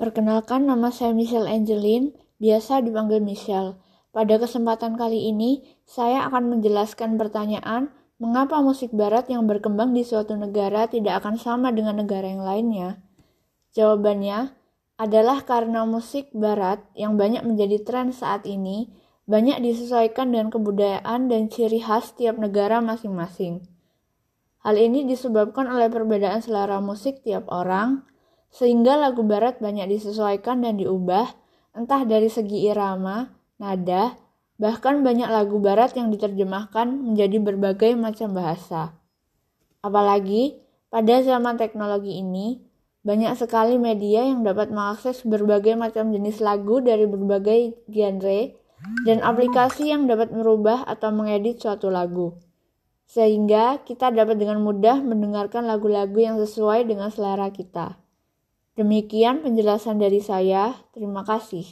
Perkenalkan nama saya Michelle Angelin, biasa dipanggil Michelle. Pada kesempatan kali ini, saya akan menjelaskan pertanyaan mengapa musik barat yang berkembang di suatu negara tidak akan sama dengan negara yang lainnya. Jawabannya adalah karena musik barat yang banyak menjadi tren saat ini banyak disesuaikan dengan kebudayaan dan ciri khas tiap negara masing-masing. Hal ini disebabkan oleh perbedaan selera musik tiap orang, sehingga lagu barat banyak disesuaikan dan diubah, entah dari segi irama, nada, bahkan banyak lagu barat yang diterjemahkan menjadi berbagai macam bahasa. Apalagi pada zaman teknologi ini, banyak sekali media yang dapat mengakses berbagai macam jenis lagu dari berbagai genre dan aplikasi yang dapat merubah atau mengedit suatu lagu. Sehingga kita dapat dengan mudah mendengarkan lagu-lagu yang sesuai dengan selera kita. Demikian penjelasan dari saya. Terima kasih.